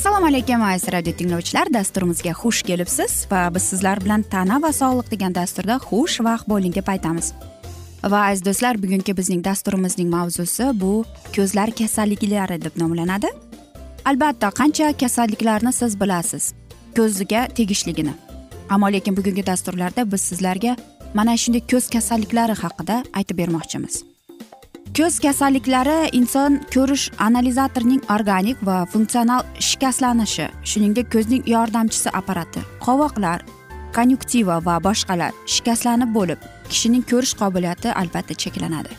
assalomu alaykum aziz radio tinglovchilar. Dasturimizga xush kelibsiz va biz sizlar bilan tana va sog'liq degan dasturda xush vaqt bo'ling deb aytamiz. Va aziz do'stlar bugungi bizning dasturimizning mavzusi bu ko'zlar kasalliklari deb nomlanadi. Albatta qancha kasalliklarni siz bilasiz ko'ziga tegishligini. Ammo lekin bugungi dasturlarda biz sizlarga mana shunday ko'z kasalliklari haqida aytib bermoqchimiz. Ko'z kasalliklari inson ko'rish analizatorining organik va funksional shikastlanishi shuningdek ko'zning yordamchisi apparati. Qovoqlar konyuktiva va boshqalar shikastlanib bo'lib kishining ko'rish qobiliyati albatta cheklanadi.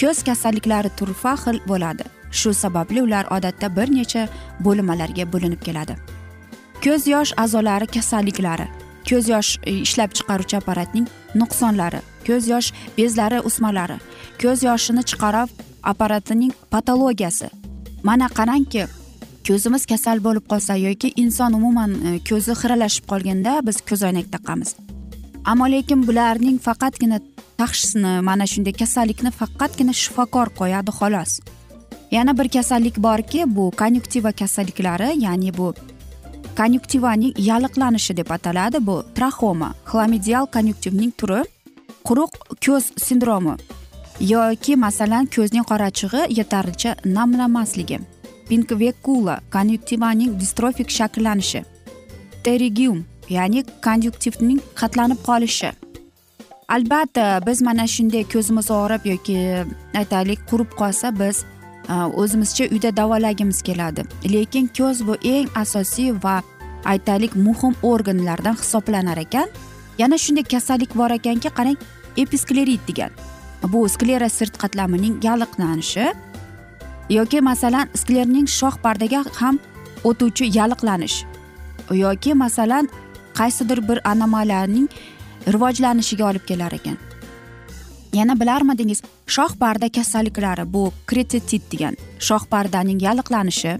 Ko'z kasalliklari turfa xil bo'ladi. Shu sababli ular odatda bir necha bo'linmalarga bo'linib keladi. Ko'z yosh a'zolari kasalliklari ko'z yosh e, ishlab chiqaruvchi apparatning nuqsonlari ko'z yosh bezlari o'smalari ko'z yoshini chiqarib apparatining patologiyasi. Mana qarangki ko'zimiz kasal bo'lib qolsa yoki inson umuman e, ko'zi xiralashib qolganda biz ko'zoynak taqamiz. Ammo lekin bularning faqatgina tashxisini mana shunday kasallikni faqatgina shifokor qo'yadi xolos. Yana bir kasallik borki bu konyuktiva kasalliklari ya'ni bu konyuktivaning yalliqlanishi deb ataladi. Bu traxoma xlamidial konyuktivning turi quruq ko'z sindromi yoki masalan ko'zning qorachig'i yetarlicha namlamasligi. Pinkvekula konyuktivaning distrofik shakllanishi. Terigium ya'ni konyuktivning qatlanib qolishi. Albatta biz mana shunday ko'zimiz og'rib yoki aytaylik qurib qolsa biz Э, o'zimizcha uyda davolagimiz keladi. Lekin ko'z bu eng asosiy va aytaylik muhim organlardan hisoblanar ekan. Yana shunday kasallik bor ekanki qarang episklerit degan. Bu sklera sirt qatlamining yalliqlanishi yoki masalan sklerning shoh pardaga ham o'tuvchi yalliqlanish yoki masalan qaysidir bir anomaliyaning rivojlanishiga olib kelar ekan. Yana bilarmidingiz shoh parda kasalliklari bu kretitit degan shoh pardaning yalliqlanishi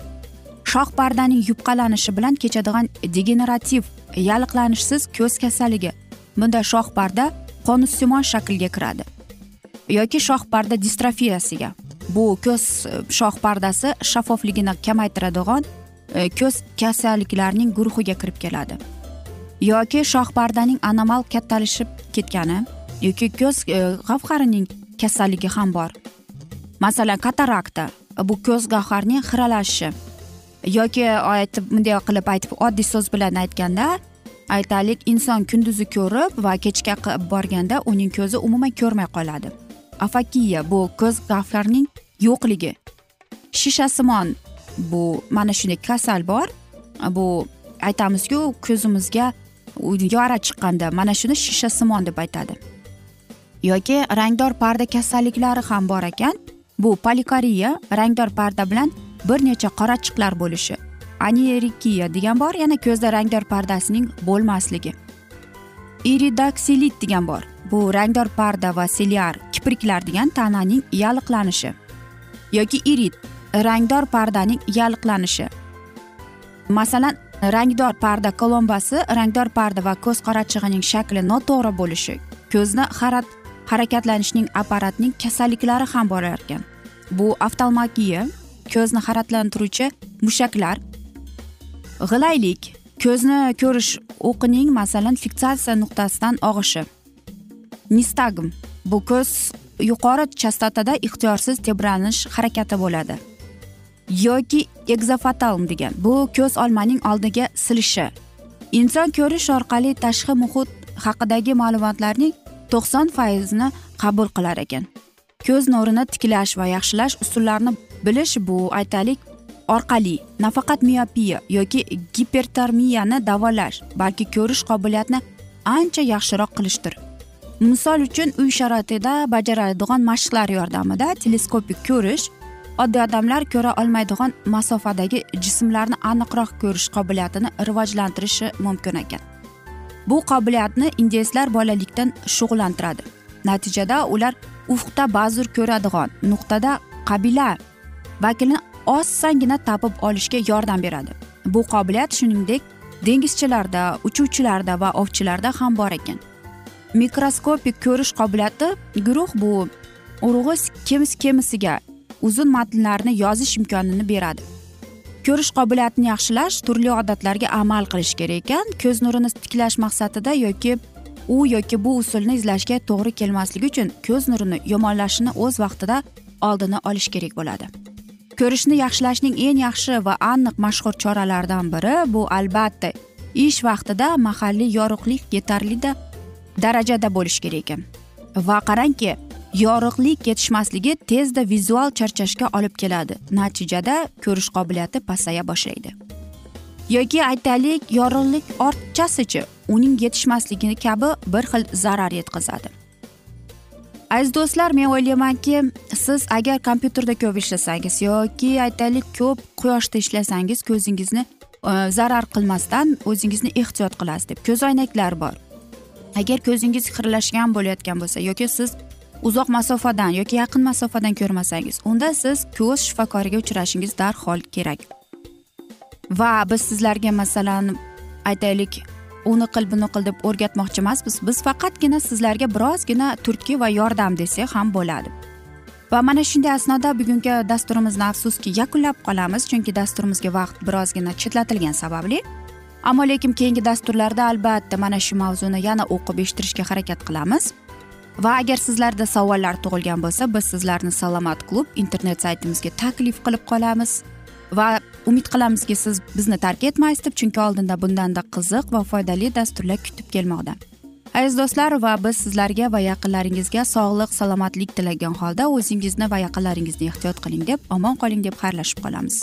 shoh pardaning yupqalanishi bilan kechadigan degenerativ yalliqlanishsiz ko'z kasalligi. Bunda shoh parda qonussimon shaklga kiradi yoki shoh parda distrofiyasiga. Bu ko'z shoh pardasi shaffofligini kamaytiradigan e, ko'z kasalliklarining guruhiga kirib keladi. Yoki shoh pardaning anomal kattalashib ketgani yoki ko'z e, gavharining kasalligi ham bor. Masalan katarakta bu ko'z gavharning xiralashishi yoki e, aytib bunday qilib aytib oddiy so'z bilan aytganda aytaylik inson kunduzi ko'rib va kechga borganda uning ko'zi umuman ko'rmay qoladi. Afakiya bu ko'z gavharning yo'qligi. Shishasimon bu mana shunday kasal bor. Bu aytamizku ko'zimizga yora chiqqanda mana shuni shishasimon deb aytadi. Yoki rangdor parda kasalliklari ham bor ekan bu polikariya rangdor parda bilan bir necha qorachiqlar bo'lishi anerikiya degan bor yana ko'zda rangdor pardasining bo'lmasligi. Iridoksilit degan bor bu rangdor parda va seliar kipriklar degan tananing yalliqlanishi yoki irid rangdor pardaning yalliqlanishi masalan rangdor parda kolombasi rangdor parda va ko'z qorachig'ining shakli noto'g'ri bo'lishi ko'zni harat harakatlanishning apparatning kasalliklari ham bor ekan. Bu oftalmagiya ko'zni harakatlantiruvchi mushaklar g'ilaylik ko'zni ko'rish o'qining masalan fiksatsiya nuqtasidan og'ishi. Nistagm bu ko'z yuqori chastotada ixtiyorsiz tebranish harakati bo'ladi. Yoki egzofatalm degan bu ko'z olmaning oldiga silishi. Inson ko'rish orqali tashqi muhit haqidagi ma'lumotlarning to'qson foizini qabul qilar ekan. Ko'z nurini tiklash va yaxshilash usullarini bilish bu aytaylik orqali nafaqat miopiya yoki gipertermiyani davolash balki ko'rish qobiliyatini ancha yaxshiroq qilishdir. Misol uchun uy sharoitida bajaradigan mashqlar yordamida teleskopik ko'rish oddiy odamlar ko'ra olmaydigan masofadagi jismlarni aniqroq ko'rish qobiliyatini rivojlantirishi mumkin ekan. Bu qobiliyatni indeyslar bolalikdan shug'ullantiradi. Natijada ular ufqda ba'zur ko'radigan nuqtada qabila vakilini osongina topib olishga yordam beradi. Bu qobiliyat shuningdek dengizchilarda uchuvchilarda va ovchilarda ham bor ekan. Mikroskopik ko'rish qobiliyati guruh bu urug'i kemis kemisiga uzun matnlarni yozish imkonini beradi. Ko'rish qobiliyatini yaxshilash turli odatlarga amal qilish kerak ekan. Ko'z nurini tiklash maqsadida yoki u yoki bu usulni izlashga to'g'ri kelmasligi uchun ko'z nurini yomonlashini o'z vaqtida oldini olish kerak bo'ladi. Ko'rishni yaxshilashning eng yaxshi va aniq mashhur choralaridan biri bu albatta ish vaqtida mahalliy yorug'lik yetarli darajada bo'lishi kerak ekan. Va qarangki yorug'lik yetishmasligi tezda vizual charchashga olib keladi. Natijada ko'rish qobiliyati pasaya boshlaydi. Yoki aytaylik yorug'lik ortchasichi uning yetishmasligi kabi bir xil zarar yetkazadi. Aziz do'stlar men o'ylaymanki siz agar kompyuterda ko'p ishlasangiz yoki aytaylik ko'p quyoshda ishlasangiz ko'zingizni e, zarar qilmasdan o'zingizni ehtiyot qilasiz deb ko'zoynaklar bor. Agar ko'zingiz xiralashgan bo'layotgan bo'lsa yoki siz uzoq masofadan yoki yaqin masofadan ko'rmasangiz unda siz ko'z shifokoriga uchrashingiz darhol kerak. Va biz sizlarga masalan aytaylik uni qil buni qil deb o'rgatmoqchi emasmiz biz faqatgina sizlarga birozgina turtki va yordam desak ham bo'ladi. Va mana shunday asnoda bugungi dasturimizni afsuski yakunlab qolamiz chunki dasturimizga vaqt birozgina chetlatilgani sababli. Ammo lekin keyingi dasturlarda albatta mana shu mavzuni yana o'qib eshittirishga harakat qilamiz. Va agar sizlarda savollar tug'ilgan bo'lsa biz sizlarni salomat klub internet saytimizga taklif qilib qolamiz. Va umid qilamizki siz bizni tark etmaysiz deb chunki oldinda bundanda qiziq va foydali dasturlar kutib kelmoqda. Aziz do'stlar va biz sizlarga va yaqinlaringizga sog'lik salomatlik tilagan holda o'zingizni va yaqinlaringizni ehtiyot qiling deb omon qoling deb xayrlashib qolamiz.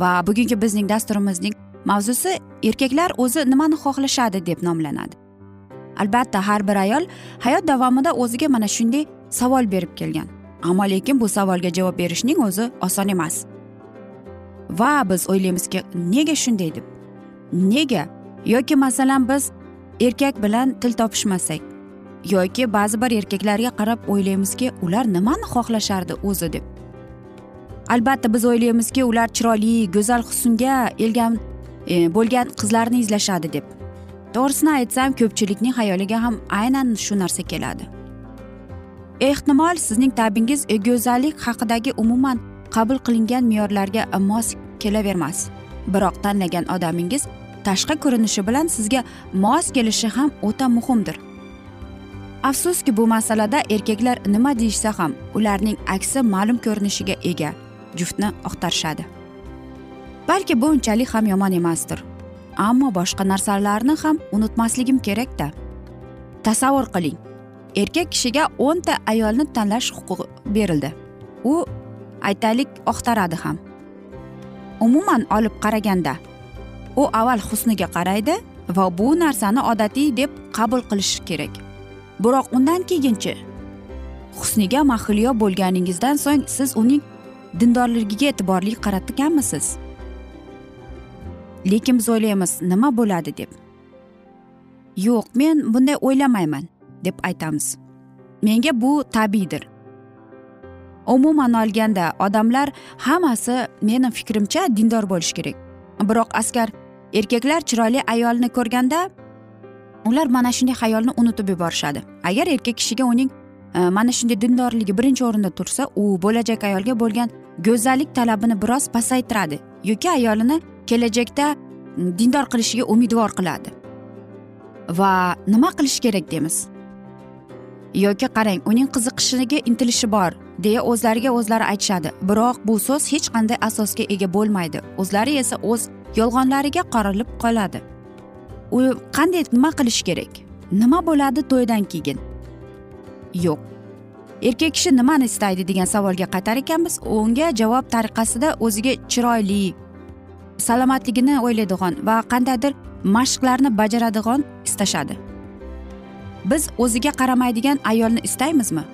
Va bugungi bizning dasturimizning mavzusi erkaklar o'zi nimani xohlashadi deb nomlanadi. Albatta har bir ayol hayot davomida o'ziga mana shunday savol berib kelgan. Ammo lekin bu savolga javob berishning o'zi oson emas. Va biz o'ylaymizki nega shunday deb? Nega? Yoki masalan biz erkak bilan til topishmasak yoki ba'zi bir erkaklarga qarab o'ylaymizki ular nimani xohlashardi o'zi deb? Albatta biz o'ylaymizki ular chiroyli go'zal husnga elgan e, bo'lgan qizlarni izlashadi deb. To'g'risini aytsam ko'pchilikning xayoliga ham aynan shu narsa keladi. Ehtimol sizning ta'bingiz e, go'zallik haqidagi umuman qabul qilingan me'yorlarga mos kelavermas. Biroq tanlagan odamingiz tashqi ko'rinishi bilan sizga mos kelishi ham o'ta muhimdir. Afsuski bu masalada erkaklar nima deyishsa ham ularning aksi ma'lum ko'rinishiga ega. Juftni oqtarishadi. Balki bu unchalik ham yomon emasdir. Ammo boshqa narsalarni ham unutmasligim kerakda tasavvur qiling. Erkak kishiga o'nta ayolni tanlash huquqi berildi. U aytaylik oqtaradi ham. Umuman olib qaraganda u avval husniga qaraydi va bu narsani odatiy deb qabul qilish kerak. Biroq undan keyinchi husniga mahliyo bo'lganingizdan so'ng siz uning dindorligiga e'tiborli qaratganmisiz lekin biz o'ylaymiz nima bo'ladi deb. Yo'q men bunday o'ylamayman deb aytamiz. Menga bu tabiiydir umuman olganda odamlar hammasi meni fikrimcha dindor bo'lishi kerak. Biroq askar erkaklar chiroyli ayolni ko'rganda ular mana shunday xayolni unutib yuborishadi. Agar erkak kishiga uning e, mana shunday dindorligi birinchi o'rinda tursa u bo'lajak ayolga bo'lgan go'zallik talabini biroz pasaytiradi yoki ayolini kelajakda dindor qilishiga umidvor qiladi. Va nima qilish kerak deymiz? Yoki qarang uning qiziqishiga intilishi bor deya o'zlariga o'zlari aytishadi. Biroq bu so'z hech qanday asosga ega bo'lmaydi. O'zlari esa o'z yolg'onlariga qorilib qoladi. U qanday nima qilish kerak? Nima bo'ladi to'ydan keyin? Yo'q. Erkak kishi nimani istaydi degan savolga qaytar ekanmiz? Unga javob tariqasida o'ziga chiroyli salomatligini o'ylaydigan va qandaydir mashqlarni bajaradigan istashadi. Biz o'ziga qaramaydigan ayolni istaymizmi?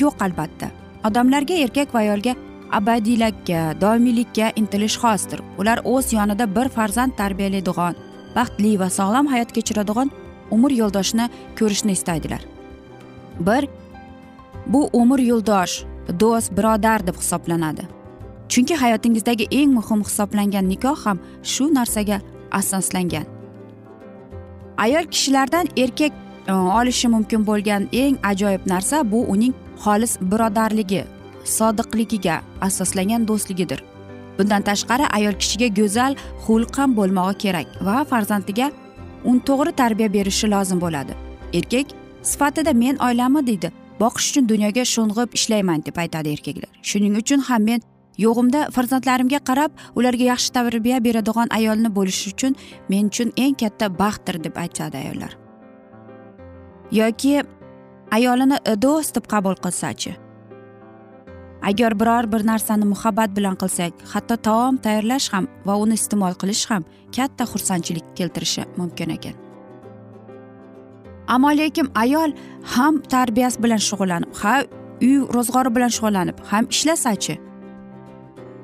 Yo'q albatta. Odamlarga erkak va ayolga abadiylikka doimiylikka intilish xosdir. Ular o'z yonida bir farzand tarbiyalaydigan baxtli va sog'lom hayot kechiradigan umr yo'ldoshini ko'rishni istaydilar. Bir bu umr yo'ldosh do'st birodar deb hisoblanadi. Chunki hayotingizdagi eng muhim hisoblangan nikoh ham shu narsaga asoslangan. Ayol kishilardan erkak e, olishi mumkin bo'lgan eng ajoyib narsa bu uning xolis birodarligi sodiqligiga asoslangan do'stligidir. Bundan tashqari ayol kishiga go'zal xulq ham bo'lmog'i kerak va farzandiga un to'g'ri tarbiya berishi lozim bo'ladi. Erkak sifatida men oilami deydi. Boqish uchun dunyoga sho'ng'ib ishlayman deb aytadi erkaklar. Shuning uchun ham men yo'g'imda farzandlarimga qarab ularga yaxshi tarbiya beradigan ayolni bo'lish uchun men uchun eng katta baxtdir deb aytadi ayollar. Yoki ayolini do'st deb qabul qilsachi. Agar biror bir narsani muhabbat bilan qilsak hatto taom tayyorlash ham va uni iste'mol qilish ham katta xursandchilik keltirishi mumkin ekan. Ammo lekin ayol ham tarbiyasi bilan shug'ullanib ha uy ro'zg'ori bilan shug'ullanib ham ishlasachi.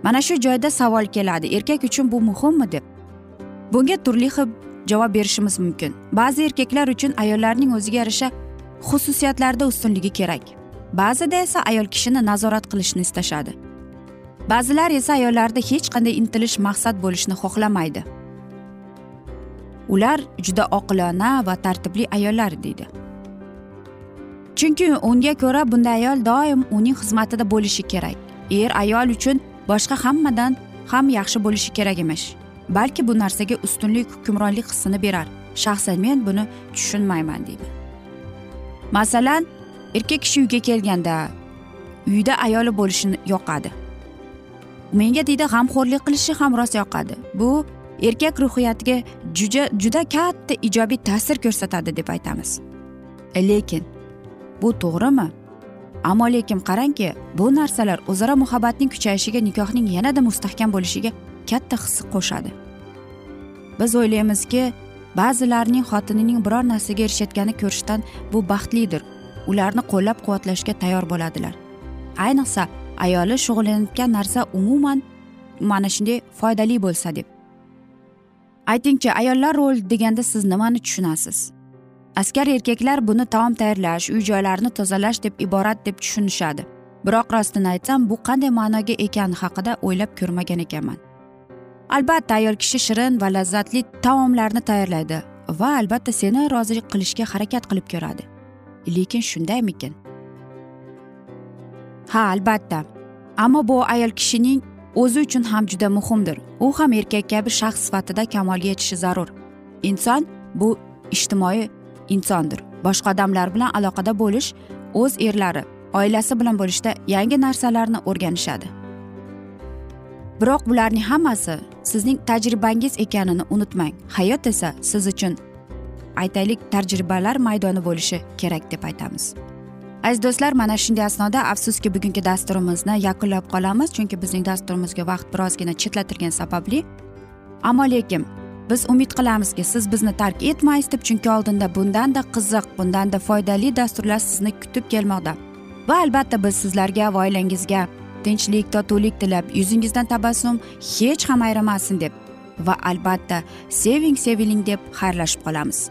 Mana shu joyda savol keladi erkak uchun bu muhimmi deb. Bunga turli xil javob berishimiz mumkin. Ba'zi erkaklar uchun ayollarning o'ziga yarasha xususiyatlarda ustunligi kerak. Ba'zida esa ayol kishini nazorat qilishni istashadi. Ba'zilar esa ayollarda hech qanday intilish maqsad bo'lishni xohlamaydi. Ular juda oqilona va tartibli ayollar deydi. Chunki unga ko'ra bunday ayol doim uning xizmatida bo'lishi kerak. Er ayol uchun boshqa hammadan ham yaxshi bo'lishi kerak emish. Balki bu narsaga ustunlik hukmronlik hissini berar. Shaxsan men buni tushunmayman deydi. Masalan erkak kishi uyga kelganda uyda ayoli bo'lishini yoqadi. Menga deydi g'amxo'rlik qilishi ham rost yoqadi. Bu erkak ruhiyatiga juda juda katta ijobiy ta'sir ko'rsatadi deb aytamiz. E, lekin bu to'g'rimi? Ammo lekin qarangki bu narsalar o'zaro muhabbatning kuchayishiga nikohning yanada mustahkam bo'lishiga katta hissa qo'shadi. Biz o'ylaymizki ba'zilarning xotinining biror narsaga erishayotganini ko'rishdan bu baxtlidir. Ularni qo'llab quvvatlashga tayyor bo'ladilar. Ayniqsa ayoli shug'ullanayotgan narsa umuman mana shunday foydali bo'lsa deb. Aytingchi ayollar rol deganda siz nimani tushunasiz? Askar erkaklar buni taom tayyorlash uy joylarni tozalash deb iborat deb tushunishadi. Biroq rostini aytsam bu qanday ma'noga ekani haqida o'ylab ko'rmagan ekanman. Albatta ayol kishi shirin va lazzatli taomlarni tayyorlaydi va albatta seni rozi qilishga harakat qilib ko'radi. Lekin shundaymikin? Ha albatta. Ammo bu ayol kishining o'zi uchun ham juda muhimdir. U ham erkak kabi shaxs sifatida kamolga yetishi zarur. Inson bu ijtimoiy insondir. Boshqa odamlar bilan aloqada bo'lish o'z erlari oilasi bilan bo'lishda yangi narsalarni o'rganishadi. Biroq bularning hammasi sizning tajribangiz ekanini unutmang. Hayot esa siz uchun aytaylik tajribalar maydoni bo'lishi kerak deb aytamiz. Aziz do'stlar mana shunday asnoda afsuski bugungi dasturimizni yakunlab qolamiz chunki bizning dasturimizga vaqt birozgina chetlatilgani sababli. Ammo lekin biz umid qilamizki siz bizni tark etmaysiz deb chunki oldinda bundanda qiziq bundanda foydali dasturlar sizni kutib kelmoqda. Va albatta biz sizlarga va oilangizga tinchlik totuvlik tilab yuzingizdan tabassum hech ham ayrimasin deb va albatta seving seviling deb xayrlashib qolamiz.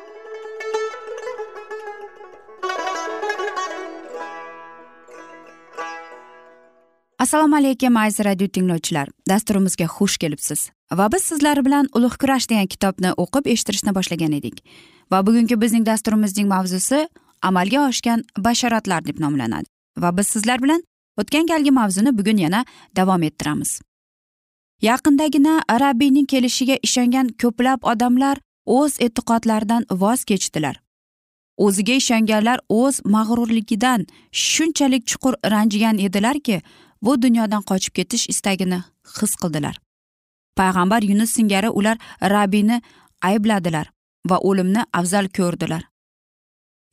Assalomu alaykum aziz radio tinglovchilar. Dasturimizga xush kelibsiz. Va biz sizlar bilan ulug' kurash degan kitobni o'qib eshittirishni boshlagan edik. Va bugungi bizning dasturimizning mavzusi amalga oshgan bashoratlar deb nomlanadi. Va biz sizlar bilan o'tgan galgi mavzuni bugun yana davom ettiramiz. Yaqindagina rabbiyning kelishiga ishongan ko'plab odamlar o'z e'tiqodlaridan voz kechdilar. O'ziga ishonganlar o'z mag'rurligidan shunchalik chuqur ranjigan edilarki bu dunyodan qochib ketish istagini his qildilar. Payg'ambar yunus singari ular rabbiyni aybladilar va o'limni afzal ko'rdilar.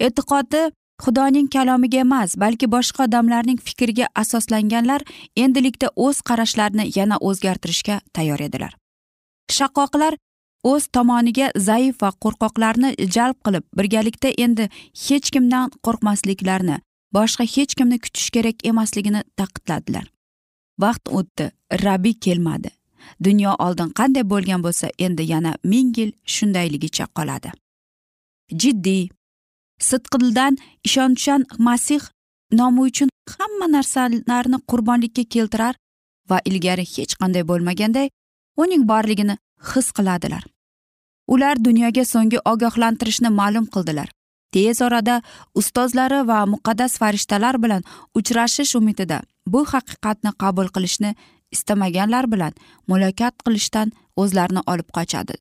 E'tiqodi xudoning kalomiga emas balki boshqa odamlarning fikriga asoslanganlar endilikda o'z qarashlarini yana o'zgartirishga tayyor edilar. Shaqqoqlar o'z tomoniga zaif va qo'rqoqlarni jalb qilib birgalikda endi hech kimdan qo'rqmasliklarini boshqa hech kimni kutish kerak emasligini ta'kidladilar. Vaqt o'tdi rabbiy kelmadi. Dunyo oldin qanday bo'lgan bo'lsa endi yana ming yil shundayligicha qoladi. Jiddiy. Sidqidildan ishonchchan masih nomi uchun hamma narsalarni qurbonlikka keltirar va ilgari hech qanday bo'lmaganday uning borligini his qiladilar. Ular dunyoga so'nggi ogohlantirishni ma'lum qildilar. Tez orada ustozlari va muqaddas farishtalar bilan uchrashish umidida bu haqiqatni qabul qilishni istamaganlar bilan muloqot qilishdan o'zlarini olib qochadi.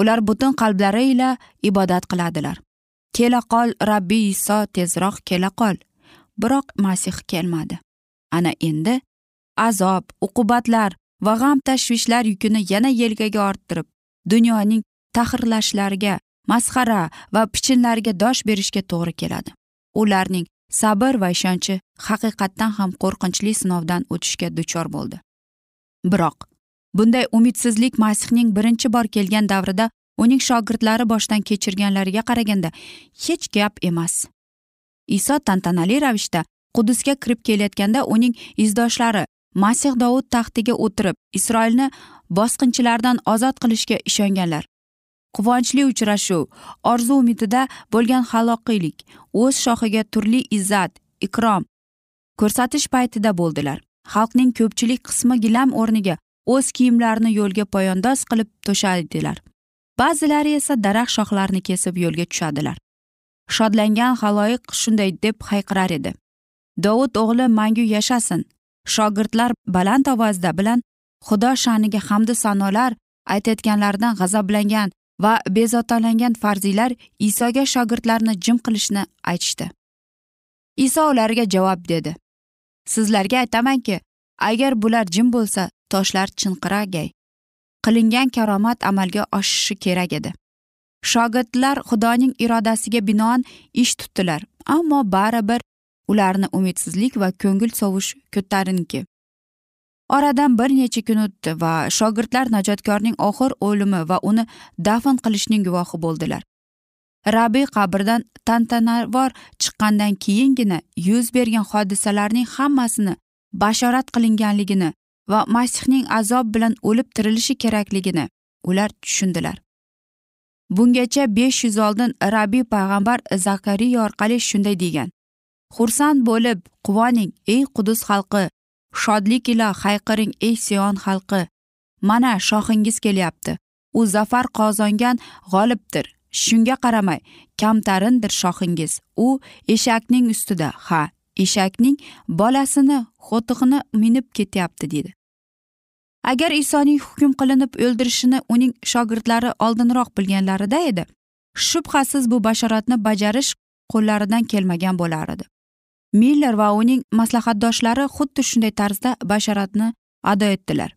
Ular butun qalblari ila ibodat qiladilar. Kela qol rabbiy iso tezroq kela qol. Biroq masih kelmadi. Ana endi azob uqubatlar va g'am tashvishlar yukini yana yelkaga orttirib dunyoning tahrirlashlariga masxara va pichinlarga dosh berishga to'g'ri keladi. Ularning sabr va ishonchi haqiqatdan ham qo'rqinchli sinovdan o'tishga duchor bo'ldi. Biroq bunday umidsizlik masihning birinchi bor kelgan davrida uning shogirdlari boshdan kechirganlariga qaraganda hech gap emas. Iso tantanali ravishda qudusga kirib kelayotganda uning izdoshlari masih dovud taxtiga o'tirib isroilni bosqinchilardan ozod qilishga ishonganlar. Quvonchli uchrashuv. Orzu umidida bo'lgan haloqiylik o'z shohiga turli izzat ikrom ko'rsatish paytida bo'ldilar. Xalqning ko'pchilik qismi gilam o'rniga o'z kiyimlarini yo'lga poyandoz qilib to'shadilar. Ba'zilari esa daraxt shoxlarini kesib yo'lga tushadilar. Shodlangan haloyiq shunday deb hayqirar edi. Dovud o'g'li mangu yashasin. Shogirdlar baland ovozda bilan xudo sha'niga hamdu sanolar aytayotganlaridan g'azablangan va bezovtalangan farziylar isoga shogirdlarni jim qilishni aytishdi. Iso ularga javob dedi. Sizlarga aytamanki agar bular jim bo'lsa toshlar chinqiragay qilingan karomat amalga oshishi kerak edi. Shogirdlar xudoning irodasiga binoan ish tutdilar ammo baribir ularni umidsizlik va ko'ngil sovish ko'tarinki. Oradan bir necha kun o'tdi va shogirdlar najotkorning oxir o'limi va uni dafn qilishning guvohi bo'ldilar. Rabiy qabrdan tantanavor chiqqandan keyingina yuz bergan hodisalarning hammasini bashorat qilinganligini va masihning azob bilan o'lib tirilishi kerakligini ular tushundilar. Bungacha besh yuz oldin rabiy payg'ambar zakariya orqali shunday degan xursand bo'lib quvoning ey qudus xalqi shodlik ila hayqiring ey siyon xalqi. Mana shohingiz kelyapti. U zafar qozongan g'olibdir. Shunga qaramay kamtarindir shohingiz u eshakning ustida. Ha eshakning bolasini xo'tig'ini minib ketyapti dedi. Agar isoning hukm qilinib o'ldirishini uning shogirdlari oldinroq bilganlarida edi shubhasiz bu bashoratni bajarish qo'llaridan kelmagan bo'lar edi. Miller va uning maslahatdoshlari xuddi shunday tarzda basharatni ado etdilar.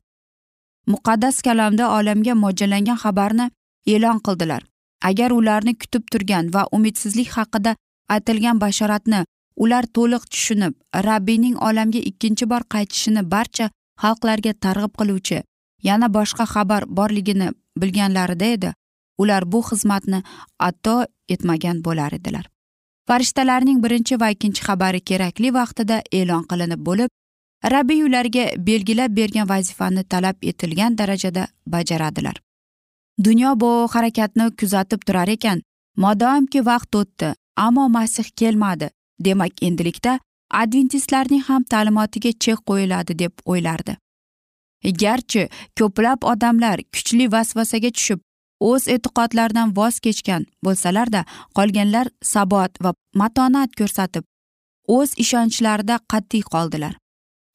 Muqaddas kalamda olamga mo'ljallangan xabarni e'lon qildilar. Agar ularni kutib turgan va umidsizlik haqida aytilgan bashoratni ular to'liq tushunib rabbiyning olamga ikkinchi bor qaytishini barcha xalqlarga targ'ib qiluvchi yana boshqa xabar borligini bilganlarida edi. Ular bu xizmatni ato etmagan bo'lar edilar. Farishtalarning birinchi va ikkinchi xabari kerakli vaqtida e'lon qilinib bo'lib rabbiy ularga belgilab bergan vazifani talab etilgan darajada bajaradilar. Dunyo bu harakatni kuzatib turar ekan. Modomki vaqt o'tdi ammo masih kelmadi. Demak endilikda adventistlarning ham ta'limotiga chek qo'yiladi deb o'ylardi. Garchi ko'plab odamlar kuchli vasvasaga tushib o'z e'tiqodlaridan voz kechgan bo'lsalarda qolganlar sabot va matonat ko'rsatib o'z ishonchlarida qat'iy qoldilar.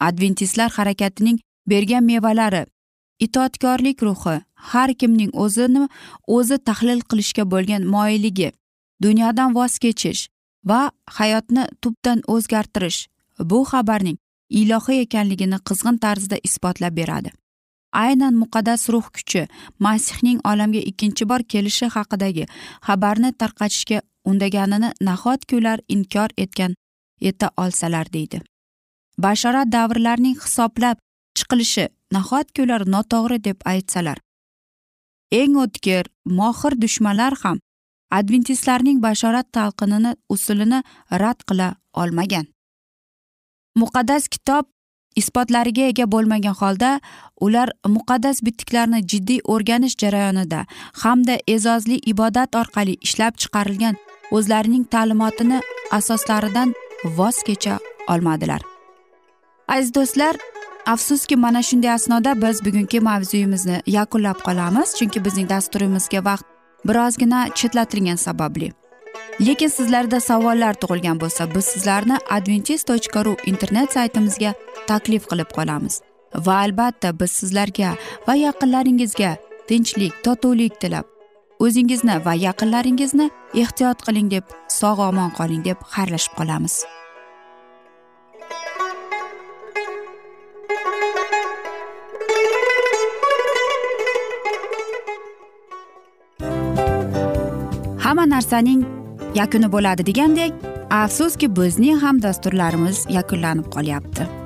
Adventistlar harakatining bergan mevalari itoatkorlik ruhi har kimning o'zini o'zi tahlil qilishga bo'lgan moyilligi dunyodan voz kechish va hayotni tubdan o'zgartirish bu xabarning ilohiy ekanligini qizg'in tarzda isbotlab beradi. Aynan muqaddas ruh kuchi masihning olamga ikkinchi bor kelishi haqidagi xabarni tarqatishga undaganini nahotki ular inkor etgan eta olsalar deydi. Bashorat davrlarning hisoblab chiqilishi nahotki ular noto'g'ri deb aytsalar. Eng o'tkir mohir dushmanlar ham adventistlarning bashorat talqinini usulini rad qila olmagan. Muqaddas kitob isbotlariga ega bo'lmagan holda ular muqaddas bitiklarni jiddiy o'rganish jarayonida hamda e'zozli ibodat orqali ishlab chiqarilgan o'zlarining ta'limotini asoslaridan voz kecha olmadilar. Aziz do'stlar afsuski mana shunday asnoda biz bugungi mavzuyimizni yakunlab qolamiz chunki bizning dasturimizga vaqt birozgina chetlatilgani sababli. Lekin sizlarda savollar tug'ilgan bo'lsa biz sizlarni adventis tochka ru internet saytimizga taklif qilib qolamiz. Va albatta biz sizlarga va yaqinlaringizga tinchlik totuvlik tilab o'zingizni va yaqinlaringizni ehtiyot qiling deb sog' omon qoling deb xayrlashib qolamiz. Hamma narsaning yakuni bo'ladi degandek afsuski bizning ham dasturlarimiz yakunlanib qolyapti.